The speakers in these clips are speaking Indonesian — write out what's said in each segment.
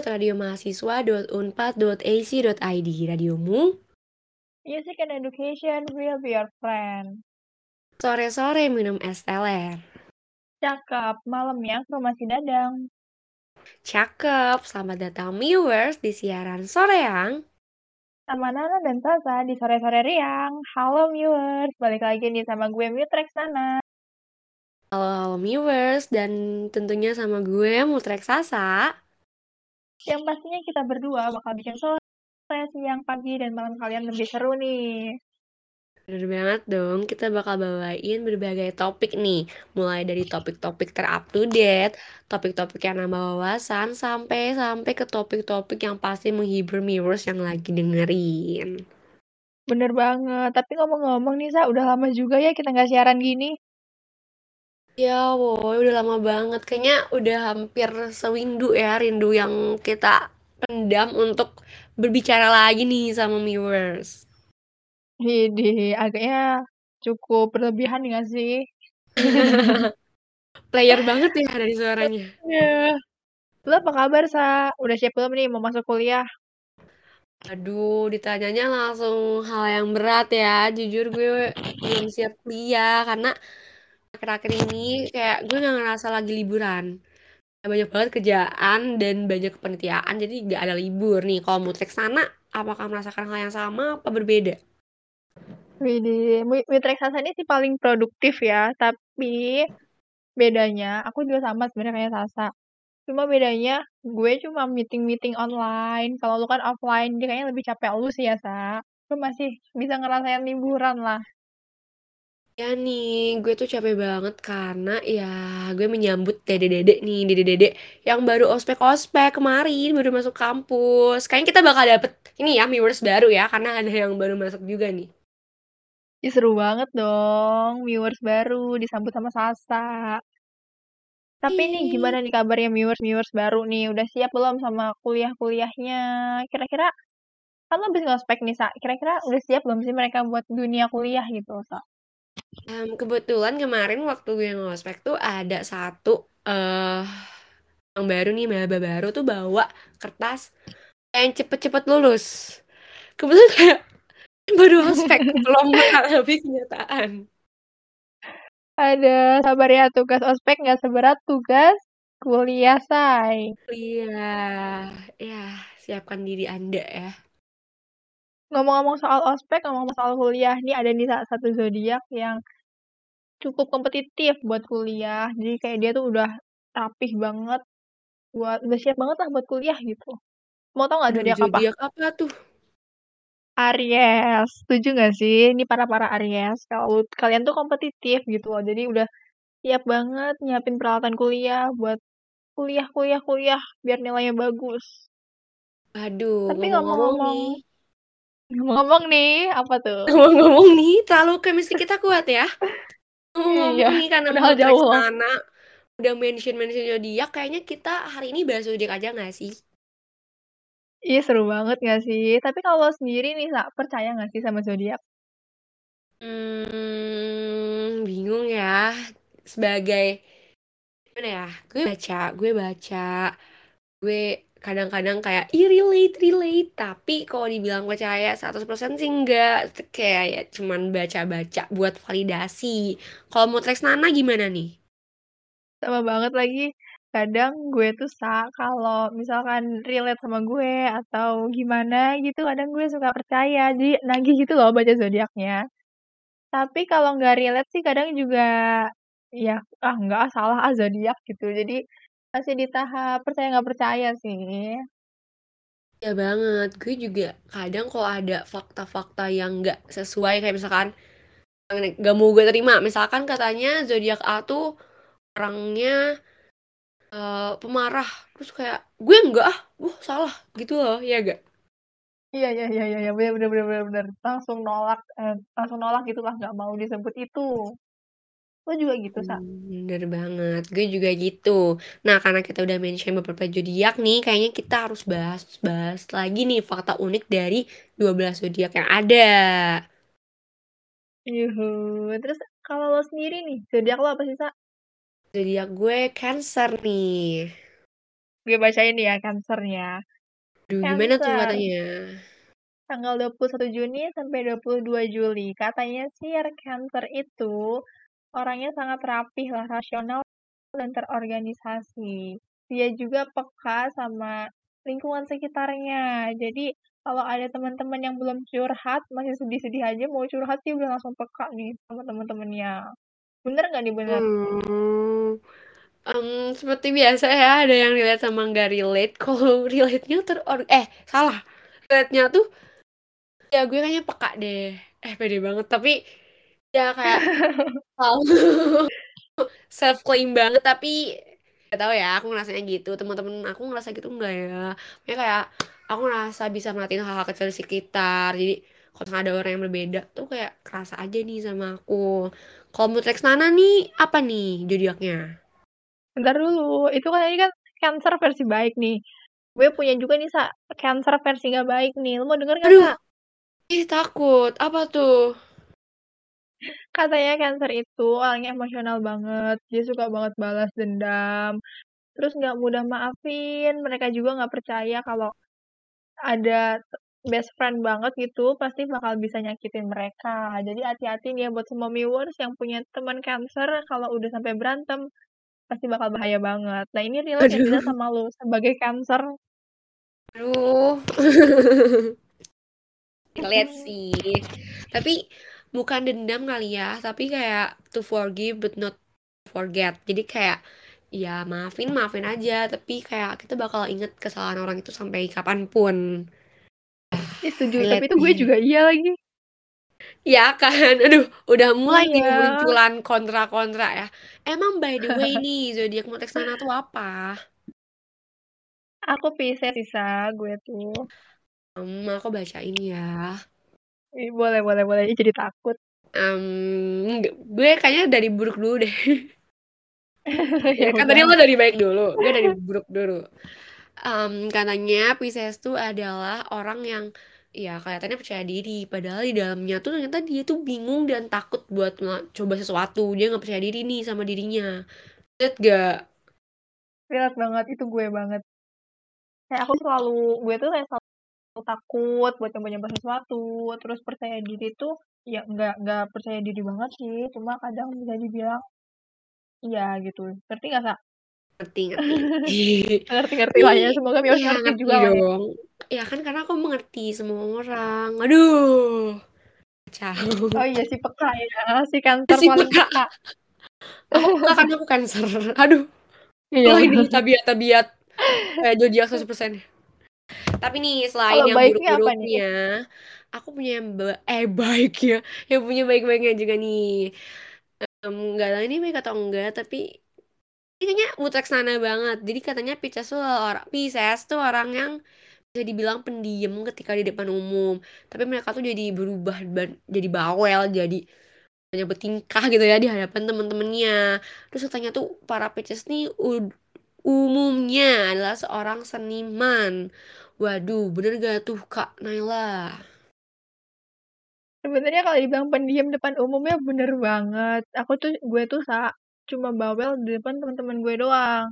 www.radiomahasiswa.unpad.ac.id Radiomu Music and education will be your friend. Sore-sore minum es teler Cakep, malamnya ke rumah si Dadang. Cakep, selamat datang viewers di siaran Soreang Sama Nana dan Sasa di sore-sore riang. Halo viewers, balik lagi nih sama gue Mutrex Nana. Halo, halo viewers, dan tentunya sama gue Mutrek Sasa Yang pastinya kita berdua bakal bikin sore, siang, pagi, dan malam kalian lebih seru nih. Bener banget dong, kita bakal bawain berbagai topik nih Mulai dari topik-topik ter-up to date Topik-topik yang nambah wawasan Sampai-sampai ke topik-topik yang pasti menghibur viewers yang lagi dengerin Bener banget, tapi ngomong-ngomong nih Sa, udah lama juga ya kita nggak siaran gini. Ya woi, udah lama banget Kayaknya udah hampir sewindu ya Rindu yang kita pendam untuk berbicara lagi nih sama viewers Hidi, agaknya cukup berlebihan nggak sih? Player banget ya dari suaranya Ya. Lu apa kabar, Sa? Udah siap belum nih mau masuk kuliah? Aduh, ditanyanya langsung hal yang berat ya. Jujur gue belum siap kuliah karena akhir-akhir ini kayak gue gak ngerasa lagi liburan. Banyak banget kerjaan dan banyak kepanitiaan, jadi gak ada libur nih. Kalau mau trek sana, apakah merasakan hal yang sama apa berbeda? Widih, Mitrek Sasa ini sih paling produktif ya, tapi bedanya, aku juga sama sebenarnya kayak Sasa. Cuma bedanya, gue cuma meeting-meeting online. Kalau lu kan offline, dia kayaknya lebih capek lu sih ya, Sa. Lu masih bisa ngerasain liburan lah. Ya nih, gue tuh capek banget karena ya gue menyambut dede-dede nih, dede-dede yang baru ospek-ospek kemarin, baru masuk kampus. Kayaknya kita bakal dapet ini ya, viewers baru ya, karena ada yang baru masuk juga nih. Ih, seru banget dong, viewers baru disambut sama Sasa. Tapi nih, Ih. gimana nih kabarnya viewers-viewers baru nih? Udah siap belum sama kuliah-kuliahnya? Kira-kira, kan lo habis ngospek nih, Sa. Kira-kira udah siap belum sih mereka buat dunia kuliah gitu, Sa? Em, kebetulan kemarin waktu gue ngospek tuh ada satu eh yang baru nih, maba baru tuh bawa kertas yang cepet-cepet lulus. Kebetulan kayak baru ospek, belum menghadapi kenyataan. Ada, sabar ya, tugas ospek nggak seberat tugas kuliah, say. Iya, ya siapkan diri Anda ya. Ngomong-ngomong soal ospek, ngomong-ngomong soal kuliah, nih ada nih Sa, satu zodiak yang cukup kompetitif buat kuliah. Jadi kayak dia tuh udah rapih banget, buat udah siap banget lah buat kuliah gitu. Mau tau nggak zodiak apa? zodiak apa tuh? Aries, setuju nggak sih? Ini para-para Aries, kalau kalian tuh kompetitif gitu loh. Jadi udah siap banget nyiapin peralatan kuliah buat kuliah, kuliah, kuliah biar nilainya bagus. Aduh, Tapi ngomong-ngomong ngomong-ngomong, nih, apa tuh? ngomong-ngomong nih, terlalu chemistry kita kuat ya. Ngomong-ngomong Iya, nih, karena mau jauh sana, udah mention-mention zodiak, kayaknya kita hari ini bahas zodiak aja nggak sih? Iya seru banget gak sih? Tapi kalau sendiri nih, Sa, percaya gak sih sama zodiak? Hmm, bingung ya. Sebagai gimana ya? Gue baca, gue baca, gue kadang-kadang kayak ih relate, relate, tapi kalau dibilang percaya 100% sih enggak. Kayak ya cuman baca-baca buat validasi. Kalau mau Nana gimana nih? Sama banget lagi. Kadang gue tuh sa kalau misalkan relate sama gue atau gimana gitu, kadang gue suka percaya. Jadi nagih gitu loh baca zodiaknya. Tapi kalau nggak relate sih kadang juga ya ah nggak ah, salah ah zodiak gitu. Jadi masih di tahap percaya nggak percaya sih. Ya banget, gue juga kadang kalau ada fakta-fakta yang nggak sesuai kayak misalkan nggak mau gue terima, misalkan katanya zodiak A tuh orangnya eh, pemarah, terus kayak gue enggak ah, wah salah gitu loh, ya gak? Iya iya iya iya iya, bener bener bener bener bener. Langsung nolak eh, langsung nolak gitu lah nggak mau disebut itu. Lo juga gitu, Sa? Hmm, Bener banget, gue juga gitu. Nah, karena kita udah mention beberapa zodiak nih, kayaknya kita harus bahas-bahas lagi nih fakta unik dari 12 zodiak yang ada. Yuhu. Terus kalau lo sendiri nih, zodiak lo apa sih, Sa? Zodiak gue Cancer nih. gue bacain ya Cancer-nya. Aduh, gimana tuh Cancer. katanya? Tanggal 21 Juni sampai 22 Juli. Katanya sih Cancer itu orangnya sangat rapih lah, rasional dan terorganisasi. Dia juga peka sama lingkungan sekitarnya. Jadi kalau ada teman-teman yang belum curhat, masih sedih-sedih aja mau curhat dia udah langsung peka nih sama teman-temannya. Bener nggak nih bener? Hmm, em, seperti biasa ya, ada yang relate sama nggak relate. Kalau relate-nya teror, eh salah. Relate-nya tuh ya gue kayaknya peka deh. Eh pede banget, tapi ya kayak self claim banget tapi gak tahu ya aku ngerasanya gitu. Teman-teman aku ngerasa gitu enggak ya? Ya kayak aku ngerasa bisa ngeliatin hal-hal kecil di sekitar. Jadi kalau ada orang yang berbeda tuh kayak kerasa aja nih sama aku. Kalau menurut Nana nih apa nih zodiaknya? Bentar dulu, itu kan ini kan Cancer versi baik nih. Gue punya juga nih, Sa, Cancer versi nggak baik nih. Lu mau denger nggak, aduh. Sa? ih takut. Apa tuh Katanya Cancer itu orangnya emosional banget. Dia suka banget balas dendam. Terus nggak mudah maafin. Mereka juga nggak percaya kalau ada best friend banget gitu, pasti bakal bisa nyakitin mereka. Jadi hati-hati nih ya buat semua viewers yang punya teman Cancer, kalau udah sampai berantem, pasti bakal bahaya banget. Nah ini relate sih Sa, aduh sama lu sebagai Cancer? aduh Lihat sih tapi bukan dendam kali ya tapi kayak to forgive but not forget. Jadi kayak ya maafin maafin aja tapi kayak kita bakal inget kesalahan orang itu sampai kapan pun. Ih, setuju, tapi relate itu gue nih juga iya lagi. ya kan? Aduh udah mulai nih Iya, munculan kontra-kontra ya. Emang by the way nih zodiak Mutex Nana tuh apa? Aku Pisces sisa gue tuh. um, aku bacain ya boleh, boleh, boleh. Jadi takut. um, gue kayaknya dari buruk dulu deh. Ya kan tadi lo dari baik dulu gue dari buruk dulu. Em, katanya Pisces tuh adalah orang yang ya kelihatannya percaya diri. Padahal di dalamnya tuh ternyata dia tuh bingung dan takut buat coba sesuatu. Dia nggak percaya diri nih sama dirinya. Lihat gak Relate banget, itu gue banget. Kayak aku selalu, gue tuh kayak selalu takut buat nyoba-nyoba sesuatu. Terus percaya diri tuh, ya nggak, nggak percaya diri banget sih. Cuma kadang bisa dibilang, iya gitu. Ngerti nggak, Kak? ngerti ngerti Ngerti-ngerti lah ya. Semoga Mios ya ngerti ngerti juga dong ya kan karena aku mengerti semua orang aduh kacau Oh iya, si peka ya. Si Cancer si paling peka peka. peka karena aku cancer aduh Iya. Ini tabiat-tabiat kayak zodiak 100% Tapi nih selain Kalau yang baiknya apa nih? buruk-buruknya, aku punya yang ba- eh baik ya, yang punya baik-baiknya juga nih. Em, Nggak tahu ini baik atau enggak, tapi ini kayaknya Utreksana banget. Jadi katanya Pisces tuh orang Pisces tuh orang yang bisa dibilang pendiam ketika di depan umum. Tapi mereka tuh jadi berubah ban- jadi bawel, jadi banyak bertingkah gitu ya di hadapan temen-temennya. Terus katanya tuh para Pisces nih ud- umumnya adalah seorang seniman. Waduh, bener gak tuh Kak Naila? Sebenarnya kalau dibilang pendiam depan umumnya bener banget. Aku tuh, gue tuh sa cuma bawel di depan teman-teman gue doang.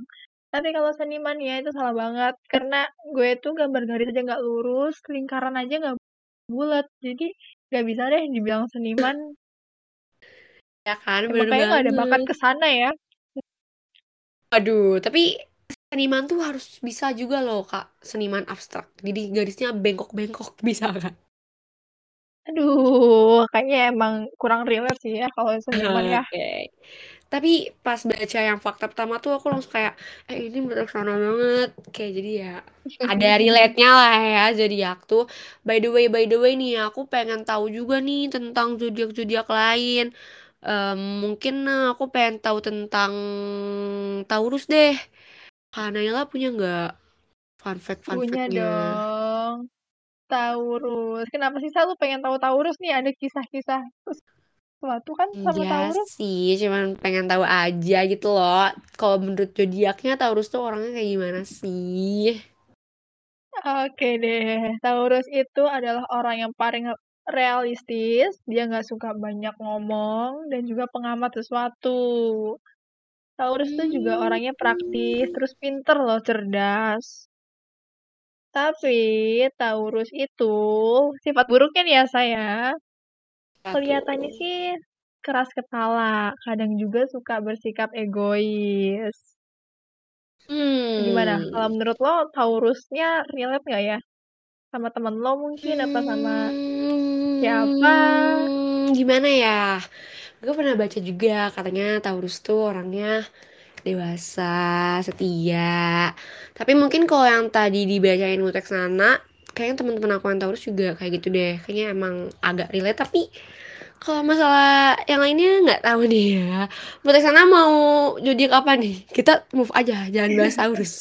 Tapi kalau seniman ya itu salah banget. Karena gue tuh gambar garis aja nggak lurus, lingkaran aja nggak bulat. Jadi nggak bisa deh dibilang seniman. Ya kan, Ya, bener makanya nggak ada bakat banget. ke sana ya. Waduh, tapi seniman tuh harus bisa juga loh Kak, seniman abstrak. Jadi garisnya bengkok-bengkok bisa kan? Aduh, kayaknya emang kurang relate sih ya kalau seniman ya. Oke. Tapi pas baca yang fakta pertama tuh aku langsung kayak, eh ini sana banget. Kayak jadi ya ada relate-nya lah ya zodiak tuh. By the way, by the way nih aku pengen tahu juga nih tentang zodiak-zodiak lain. Em, mungkin eh, aku pengen tahu tentang Taurus deh. Kak Naila punya nggak fun fact fun Punya fact-nya? dong. Taurus. Kenapa sih selalu pengen tahu Taurus nih? Ada kisah-kisah sesuatu kan sama Iya Taurus? sih, cuman pengen tahu aja gitu loh. Kalau menurut zodiaknya Taurus tuh orangnya kayak gimana sih? Oke deh, Taurus itu adalah orang yang paling realistis, dia nggak suka banyak ngomong, dan juga pengamat sesuatu. Taurus tuh juga orangnya praktis, terus pinter loh, cerdas. Tapi Taurus itu sifat buruknya nih ya, Sa, ya, Apa kelihatannya sih keras kepala, kadang juga suka bersikap egois. Gimana, kalau Mmm. menurut lo Taurusnya relate nggak ya? Sama temen lo mungkin, apa sama siapa? Mmm, gimana ya, gue pernah baca juga katanya Taurus tuh orangnya dewasa, setia, tapi mungkin kalau yang tadi dibacain Wutexana, kayaknya temen-temen aku yang Taurus juga kayak gitu deh, kayaknya emang agak relate, tapi kalau masalah yang lainnya nggak tahu nih ya. Wutexana mau zodiak apa nih? Kita move aja, jangan bahas Taurus.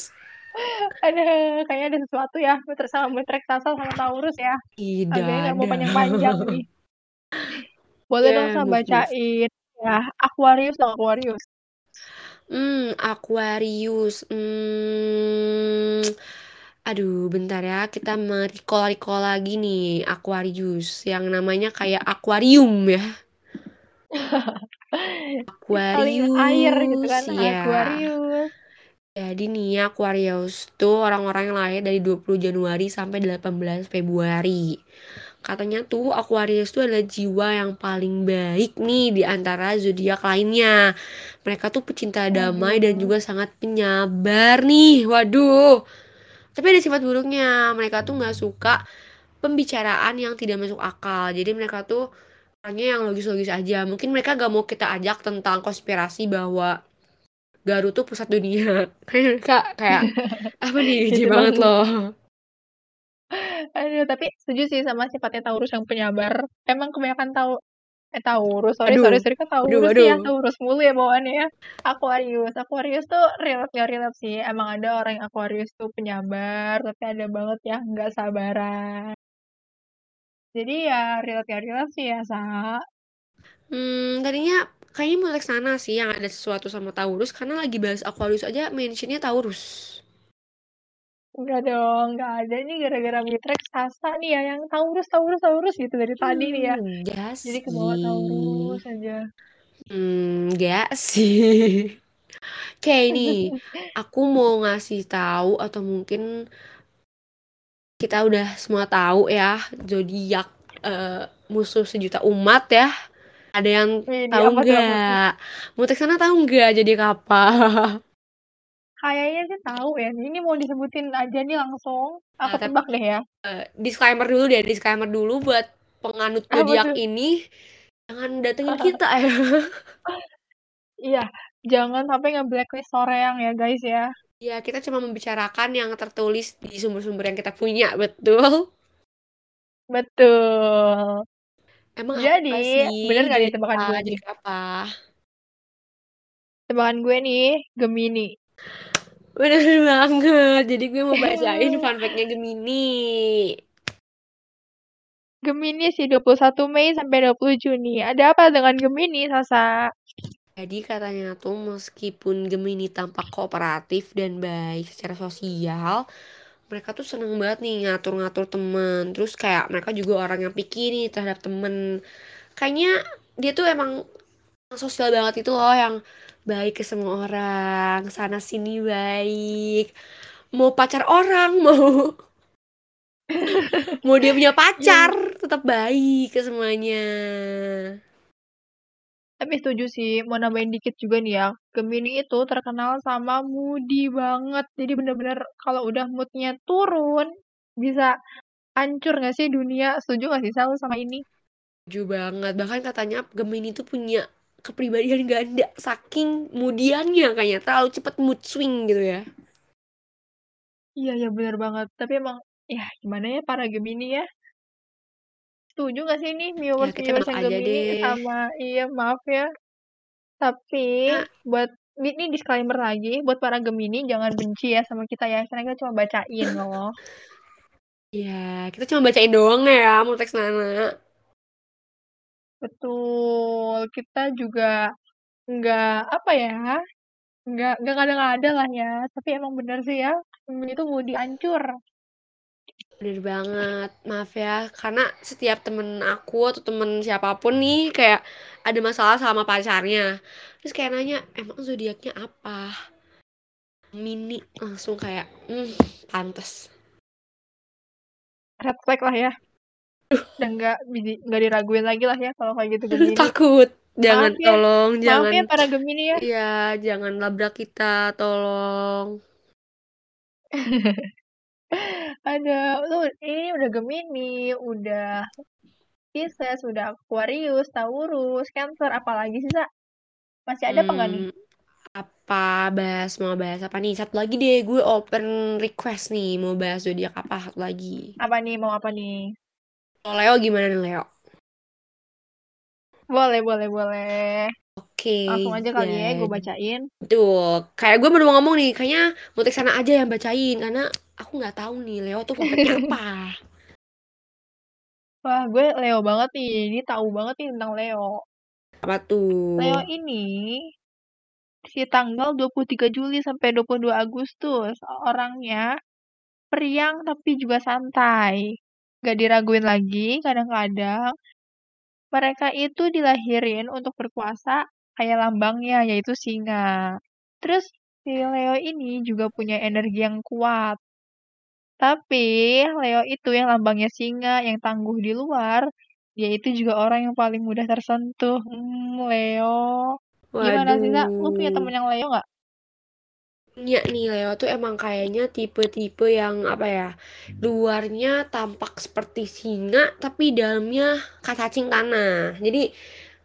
Aduh, kayaknya ada sesuatu ya, Wutres sama Wutreksasa sama Taurus ya. Tidak nggak mau ada. panjang-panjang nih. Boleh dong, Ya, Sa, move move. bacain ya, Aquarius dong, Aquarius. Mmm, Aquarius, mmm, aduh bentar ya, kita me-recall-recall lagi nih Aquarius, yang namanya kayak akuarium ya. Kali air gitu Aquarius, kan, iya. Aquarius. Jadi nih ya, Aquarius tuh orang-orang yang lahir dari 20 Januari sampai 18 Februari. Katanya tuh Aquarius tuh adalah jiwa yang paling baik nih di antara zodiak lainnya. Mereka tuh pecinta damai dan juga sangat penyabar nih. Waduh. Tapi ada sifat buruknya, mereka tuh nggak suka pembicaraan yang tidak masuk akal. Jadi mereka tuh orangnya yang logis-logis aja. Mungkin mereka gak mau kita ajak tentang konspirasi bahwa Garut tuh pusat dunia. Kayak mereka kayak, apa nih, jijik banget loh. Aduh, tapi setuju sih sama sifatnya Taurus yang penyabar. Emang kebanyakan tau eh, Taurus, sorry sorry Aduh, sorry, kok waduh Taurus sih ya, waduh. Taurus mulu ya bawaannya ya. Aquarius, Aquarius tuh relate nggak relate sih, emang ada orang yang Aquarius tuh penyabar, tapi ada banget yang nggak sabaran. Jadi ya relate nggak relate sih ya, Sa. Hmm, tadinya kayaknya mau Wutexana sih yang ada sesuatu sama Taurus, karena lagi bahas Aquarius aja mention-nya Taurus. Enggak dong, nggak ada nih gara-gara Wutreksasa nih ya yang Taurus Taurus Taurus gitu dari tadi nih ya. Hmm, enggak Jadi kebawa sih. Taurus aja. Hmm, enggak sih. Kayak ini, aku mau ngasih tahu atau mungkin kita udah semua tahu ya zodiak eh, musuh sejuta umat ya. Ada yang tahu tuh apa tuh? nggak? Wutexana tahu nggak zodiak apa? Kayaknya sih tahu ya, ini mau disebutin aja nih langsung, Nah, aku tapi tebak deh ya. eh, disclaimer dulu deh, disclaimer dulu buat penganut zodiak ini jangan datengin kita ya. Iya, jangan sampai nge-blacklist Soreang ya guys ya. Ya, kita cuma membicarakan yang tertulis di sumber-sumber yang kita punya, betul? Betul. Emang Jadi, apa sih bener nggak nih tebakan gue? Zodiak apa? Tebakan gue nih, Gemini. Bener banget. Jadi gue mau bacain fun fact-nya Gemini. Gemini sih 21 Mei sampai 20 Juni. Ada apa dengan Gemini, Sasa? Jadi katanya tuh meskipun Gemini tampak kooperatif dan baik secara sosial, mereka tuh seneng banget nih ngatur-ngatur temen. Terus kayak mereka juga orang yang pikir nih terhadap temen. Kayaknya dia tuh emang sosial banget itu loh yang baik ke semua orang, sana sini baik. Mau pacar orang, mau mau dia punya pacar, Iya. tetap baik ke semuanya. Tapi setuju sih, mau nambahin dikit juga nih ya. Gemini itu terkenal sama moody banget. Jadi bener-bener kalau udah moodnya turun, bisa hancur gak sih dunia? Setuju gak sih selalu sama ini? Setuju banget. Bahkan katanya Gemini tuh punya kepribadian ganda saking moodiannya kayaknya terlalu cepet mood swing gitu ya. Iya, ya bener banget. Tapi emang, ya gimana ya para Gemini ya? Setuju gak sih nih Ya kita viewers-viewers menolak yang Gemini deh. sama iya maaf ya. Tapi Nah, buat ini disclaimer lagi buat para Gemini jangan benci ya sama kita ya. Karena kita cuma bacain loh. ya kita cuma bacain doang ya mau teks Nana. Betul. Kita juga nggak apa ya? Nggak nggak ngada-ngada lah ya. Tapi emang bener sih ya. Gemini itu mau dihancur. Bener banget. Maaf ya, karena setiap temen aku atau temen siapa pun nih kayak ada masalah sama pacarnya. Terus kayak nanya, emang zodiaknya apa? Mini langsung kayak, hmm, pantes. Red flag lah ya. Dan nggak nggak diraguin lagi lah ya kalau kayak gitu Gemini. Takut. Jangan Maaf ya. tolong, Maaf jangan. ya para Gemini ya. Iya, jangan labrak kita, tolong. Ada, lu ini udah Gemini, udah Pisces, udah Aquarius, Taurus, Cancer, apalagi sih, Sa? Masih ada apa nggak nih? Hmm, apa bahas mau bahas apa nih? Satu lagi deh, gue open request nih mau bahas zodiak apa satu lagi. Apa nih? Mau apa nih? Kalau Leo gimana nih Leo? Boleh, boleh, boleh. Oke. Langsung aja kali ya, gue bacain. Tuh, kayak gue baru mau ngomong nih, kayaknya mutik sana aja yang bacain karena aku nggak tahu nih Leo tuh favoritnya apa. Wah, gue Leo banget nih. Ini tahu banget nih tentang Leo. Apa tuh? Leo ini si tanggal 23 Juli sampai 22 Agustus orangnya periang tapi juga santai. Gak diraguin lagi kadang-kadang mereka itu dilahirin untuk berkuasa kayak lambangnya yaitu singa. Terus si Leo ini juga punya energi yang kuat. Tapi Leo itu yang lambangnya singa, yang tangguh di luar, dia itu juga orang yang paling mudah tersentuh. Hmm, Leo. Gimana sih? Lu punya temen yang Leo nggak? Punya nih Leo tuh emang kayaknya tipe-tipe yang apa ya luarnya tampak seperti singa tapi dalamnya cacing tanah jadi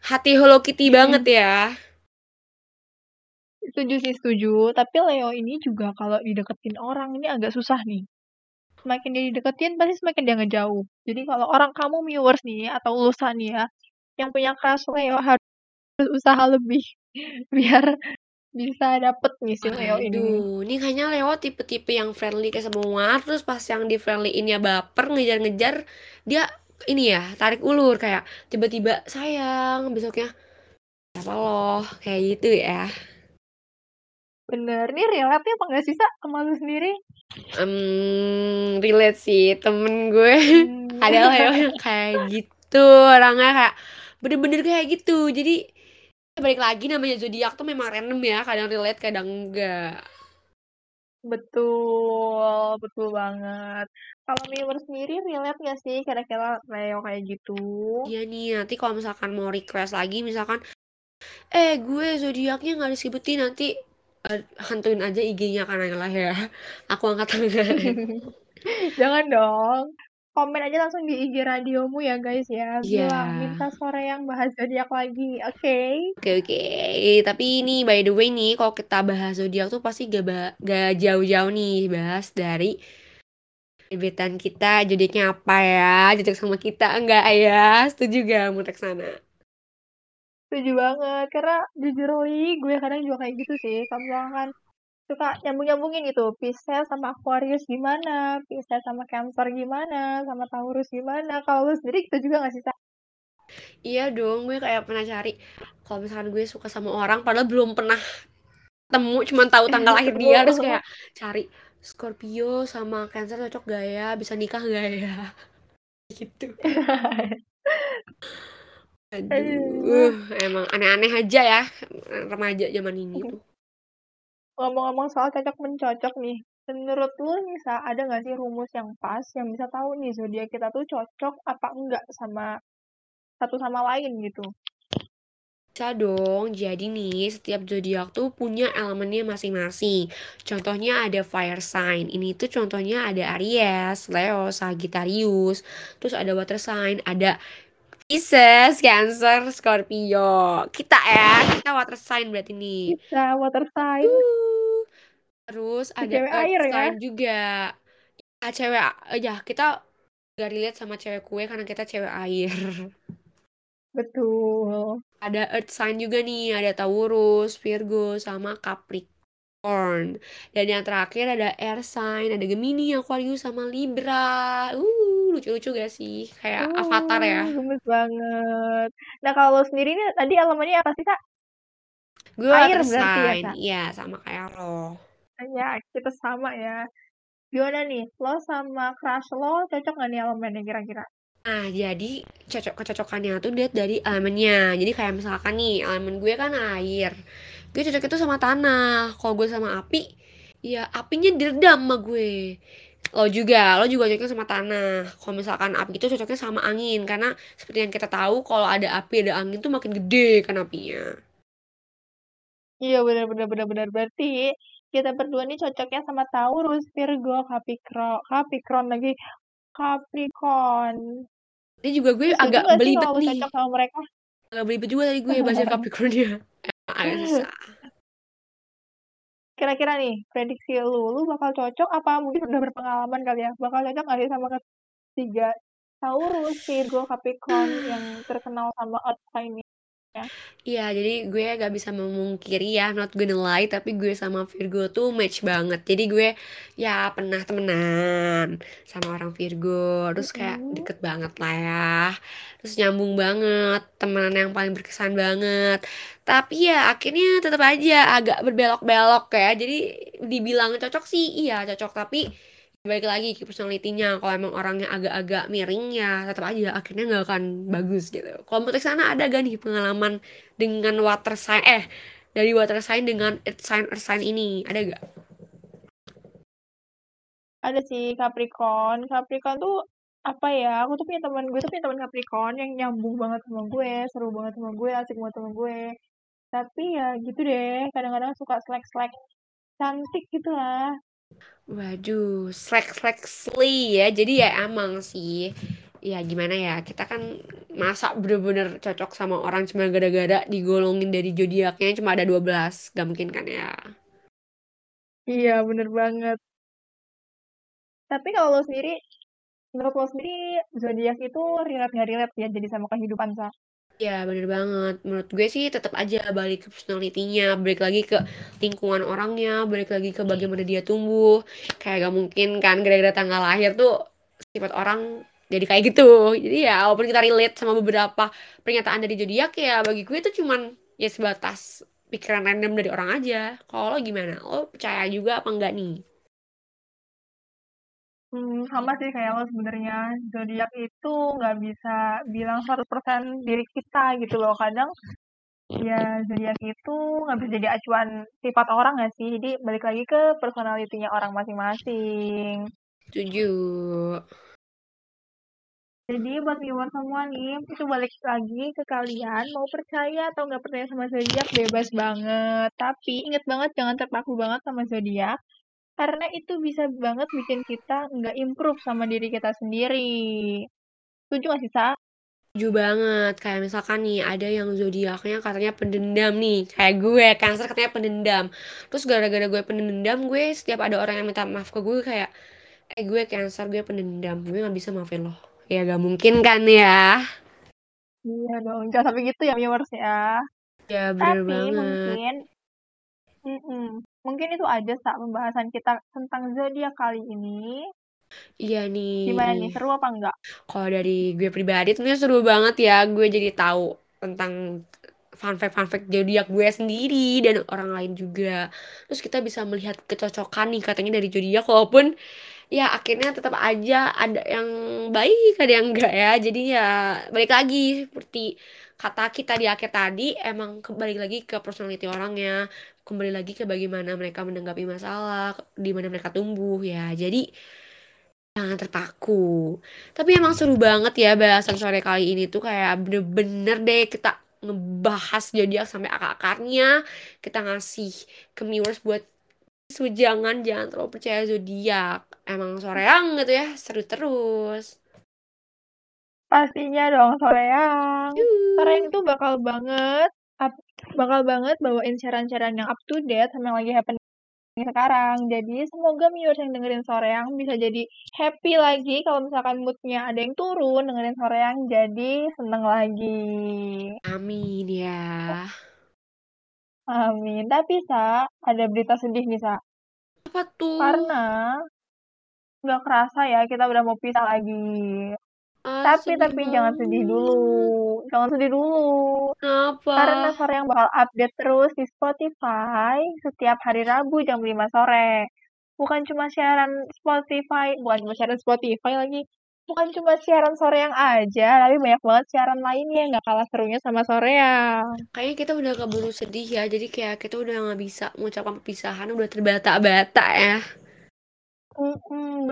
hati Hello Kitty Hmm. banget ya Setuju sih, setuju. Tapi Leo ini juga kalau dideketin orang ini agak susah nih. Semakin dia dideketin, pasti semakin dia ngejauh. Jadi kalau orang kamu viewers nih, atau lulusan nih ya, yang punya crush Leo harus usaha lebih. Biar bisa dapet nih si Leo ini. Aduh, ini kayaknya Leo tipe-tipe yang friendly ke semua terus pas yang di friendly-innya baper ngejar-ngejar dia ini ya tarik ulur kayak tiba-tiba sayang besoknya apa loh kayak gitu ya Bener. Ini relate apa nggak sih, Sa? Sama lu sendiri? Em, relate sih temen gue Hmm. ada Leo yang kayak gitu orangnya kayak bener-bener kayak gitu jadi balik lagi namanya zodiak tuh memang random ya kadang relate kadang enggak Betul, betul banget. Kalau viewers sendiri relate nggak sih kira-kira Leo kayak gitu? Iya nih nanti kalau misalkan mau request lagi misalkan eh gue zodiaknya nggak disebutin nanti eh, hantuin aja IG-nya karena lah ya aku angkat tangan Jangan dong. Komen aja langsung di IG radiomu ya guys ya. Bilang minta sore yang bahas zodiak lagi. Oke. oke oke tapi ini by the way nih kalau kita bahas zodiak tuh pasti gak, ba- gak jauh-jauh nih bahas dari gebetan kita zodiaknya apa ya cocok sama kita enggak ya setuju gak mau sana Setuju banget. Karena jujur li, gue kadang juga kayak gitu sih. Kalau misalkan suka nyambung-nyambungin gitu. Pisces sama Aquarius gimana? Pisces sama Cancer gimana? Sama Taurus gimana? Kalau lu sendiri gitu juga gak sih, Sa? Iya dong, gue kayak pernah cari kalau misalkan gue suka sama orang padahal belum pernah ketemu, cuman tahu tanggal lahir dia terus kayak cari Scorpio sama Cancer cocok gak ya? Bisa nikah gak ya? Gitu. Aduh, emang aneh-aneh aja ya remaja zaman ini tuh. Ngomong-ngomong soal cocok mencocok nih. Menurut lu nih, Sa, ada gak sih rumus yang pas yang bisa tahu nih zodiak kita tuh cocok apa enggak sama satu sama lain gitu? Bisa dong, jadi nih setiap zodiak tuh punya elemennya masing-masing. Contohnya ada fire sign. Ini tuh contohnya ada Aries, Leo, Sagittarius. Terus ada water sign, ada Pisces, Cancer, Scorpio. Kita ya, kita water sign berarti nih. Bisa water sign. Uh, Terus ada cewek air ya? juga. Ya, cewek aja. Kita gak relate sama cewek kue karena kita cewek air. Betul. Ada earth sign juga nih, ada Taurus, Virgo, sama Capricorn. Dan yang terakhir ada air sign, ada Gemini, Aquarius, sama Libra. Uh, lucu-lucu gak sih? Kayak avatar ya. Uh, gemes banget. Nah, kalau sendiri nih tadi elemennya apa sih, Kak? Gue Air berarti ya. Kak? Iya, sama kayak lo. Ya, kita sama ya. Gimana nih, lo sama crush lo cocok nggak nih elemennya kira-kira? Nah, jadi cocok kecocokannya tuh lihat dari elemennya. Jadi kayak misalkan nih, elemen gue kan air. Gue cocok itu sama tanah. Kalau gue sama api, ya apinya diredam sama gue. Lo juga, lo juga cocoknya sama tanah. Kalau misalkan api itu cocoknya sama angin. Karena seperti yang kita tahu, kalau ada api, ada angin tuh makin gede kan apinya. Iya benar benar benar benar berarti kita berdua nih cocoknya sama Taurus, Virgo, Capricorn, Capricorn lagi Capricorn. Ini juga gue setuju agak belibet nih. cocok sama mereka? Agak belibet juga tadi gue bahasa Capricornnya. Emang Kira-kira nih, prediksi lu, lu bakal cocok apa mungkin udah berpengalaman kali ya? Bakal cocok gak sih sama ketiga Taurus, Virgo, Capricorn yang terkenal sama earth sign ya? Iya, jadi gue gak bisa memungkiri ya, not gonna lie, tapi gue sama Virgo tuh match banget. Jadi gue ya pernah temenan sama orang Virgo, terus kayak deket banget lah ya. Terus nyambung banget, temenan yang paling berkesan banget. Tapi ya akhirnya tetap aja agak berbelok-belok ya. Jadi dibilang cocok sih, iya cocok, tapi balik lagi ke personality-nya kalau emang orangnya agak-agak miring ya tetap aja akhirnya nggak akan bagus gitu kalau menurut sana ada gak nih pengalaman dengan water sign eh dari water sign dengan earth sign earth sign ini ada gak Ada sih Capricorn. Capricorn tuh apa ya? Aku tuh punya teman gue tuh punya teman Capricorn yang nyambung banget sama gue, seru banget sama gue, asik banget sama gue. Tapi ya gitu deh, kadang-kadang suka slack-slack cantik gitu lah. Waduh slack slack sly ya jadi ya emang sih ya gimana ya kita kan masa bener-bener cocok sama orang cuma gara-gara digolongin dari zodiaknya cuma ada 12 gak mungkin kan ya Iya, bener banget. Tapi kalau lo sendiri, menurut lo sendiri, zodiak itu relate nggak relate ya jadi sama kehidupan sa? Ya bener banget. Menurut gue sih tetap aja balik ke personality-nya, balik lagi ke lingkungan orangnya, balik lagi ke bagaimana dia tumbuh. Kayak gak mungkin kan gara-gara tanggal lahir tuh sifat orang jadi kayak gitu. Jadi ya walaupun kita relate sama beberapa pernyataan dari zodiak ya bagi gue itu cuman ya sebatas pikiran random dari orang aja. Kalau gimana? Lo percaya juga apa enggak nih? Hmm, sama sih kayak lo sebenarnya. Zodiak itu nggak bisa bilang 100% diri kita gitu loh. Kadang ya zodiak itu nggak bisa jadi acuan sifat orang nggak sih? Jadi balik lagi ke personality-nya orang masing-masing. Setuju. Jadi buat viewer semua nih, itu balik lagi ke kalian mau percaya atau nggak percaya sama zodiak bebas banget. Tapi inget banget jangan terpaku banget sama zodiak karena itu bisa banget bikin kita nggak improve sama diri kita sendiri. Setuju gak sih, Sa? Setuju banget. Kayak misalkan nih, ada yang zodiaknya katanya pendendam nih. Kayak gue, Cancer katanya pendendam. Terus gara-gara gue pendendam, gue setiap ada orang yang minta maaf ke gue kayak, eh gue Cancer, gue pendendam. Gue gak bisa maafin lo. Ya gak mungkin kan ya. Iya dong, jangan sampai gitu ya viewers ya. Ya bener Tapi banget. mungkin, mm-mm, mungkin itu aja saat pembahasan kita tentang zodiak kali ini. Iya nih. Gimana nih, seru apa enggak? Kalau dari gue pribadi tentunya seru banget ya. Gue jadi tahu tentang fun fact fun fact zodiak gue sendiri dan orang lain juga. Terus kita bisa melihat kecocokan nih katanya dari zodiak walaupun ya akhirnya tetap aja ada yang baik ada yang enggak ya jadi ya balik lagi seperti kata kita di akhir tadi emang kembali lagi ke personality orangnya kembali lagi ke bagaimana mereka menanggapi masalah di mana mereka tumbuh ya jadi jangan terpaku tapi emang seru banget ya bahasan sore kali ini tuh kayak bener-bener deh kita ngebahas zodiak sampai akar-akarnya kita ngasih ke viewers buat So, jangan jangan terlalu percaya zodiak. Emang soreang gitu ya, seru terus. Pastinya dong, Soreang. Soreang itu bakal banget, bakal banget bawain siaran-siaran yang up to date sama yang lagi happening sekarang. Jadi semoga viewers yang dengerin Soreang bisa jadi happy lagi kalau misalkan moodnya ada yang turun dengerin Soreang jadi seneng lagi. Amin ya. Amin. Tapi Sa, ada berita sedih nih Sa. Apa tuh? Karena nggak kerasa ya kita udah mau pisah lagi. Ah, tapi tapi jangan sedih dulu. Jangan sedih dulu. Kenapa? Karena sore yang bakal update terus di Spotify setiap hari Rabu jam 5 sore. bukan cuma siaran Spotify bukan cuma siaran Spotify lagi, bukan cuma siaran Soreang aja, tapi banyak banget siaran lainnya yang nggak kalah serunya sama Soreang. Kayaknya kita udah keburu sedih ya, jadi kayak kita udah nggak bisa mengucapkan perpisahan, udah terbata-bata ya.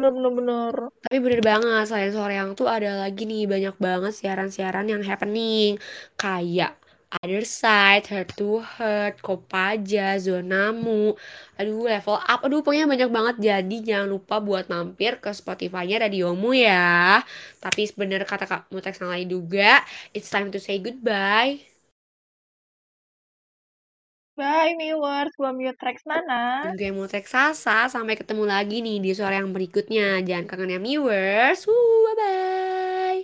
Bener bener bener. Tapi bener banget, selain Soreang tuh ada lagi nih banyak banget siaran-siaran yang happening. Kayak Other Side, Heart to Heart, Kopaja, Zonamu, aduh level up, aduh pokoknya banyak banget. Jadi jangan lupa buat mampir ke Spotify-nya Radiomu ya. Tapi bener kata Kak Mutex yang lain juga, it's time to say goodbye. Bye viewers, gua mute tracks Nana. Gue Mutex Sasa, sampai ketemu lagi nih di sore yang berikutnya. Jangan kangen ya viewers. Bye-bye.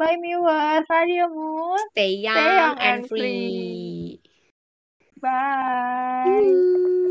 Bye viewers, radiomu. Stay young, young and and free. Bye. Woo.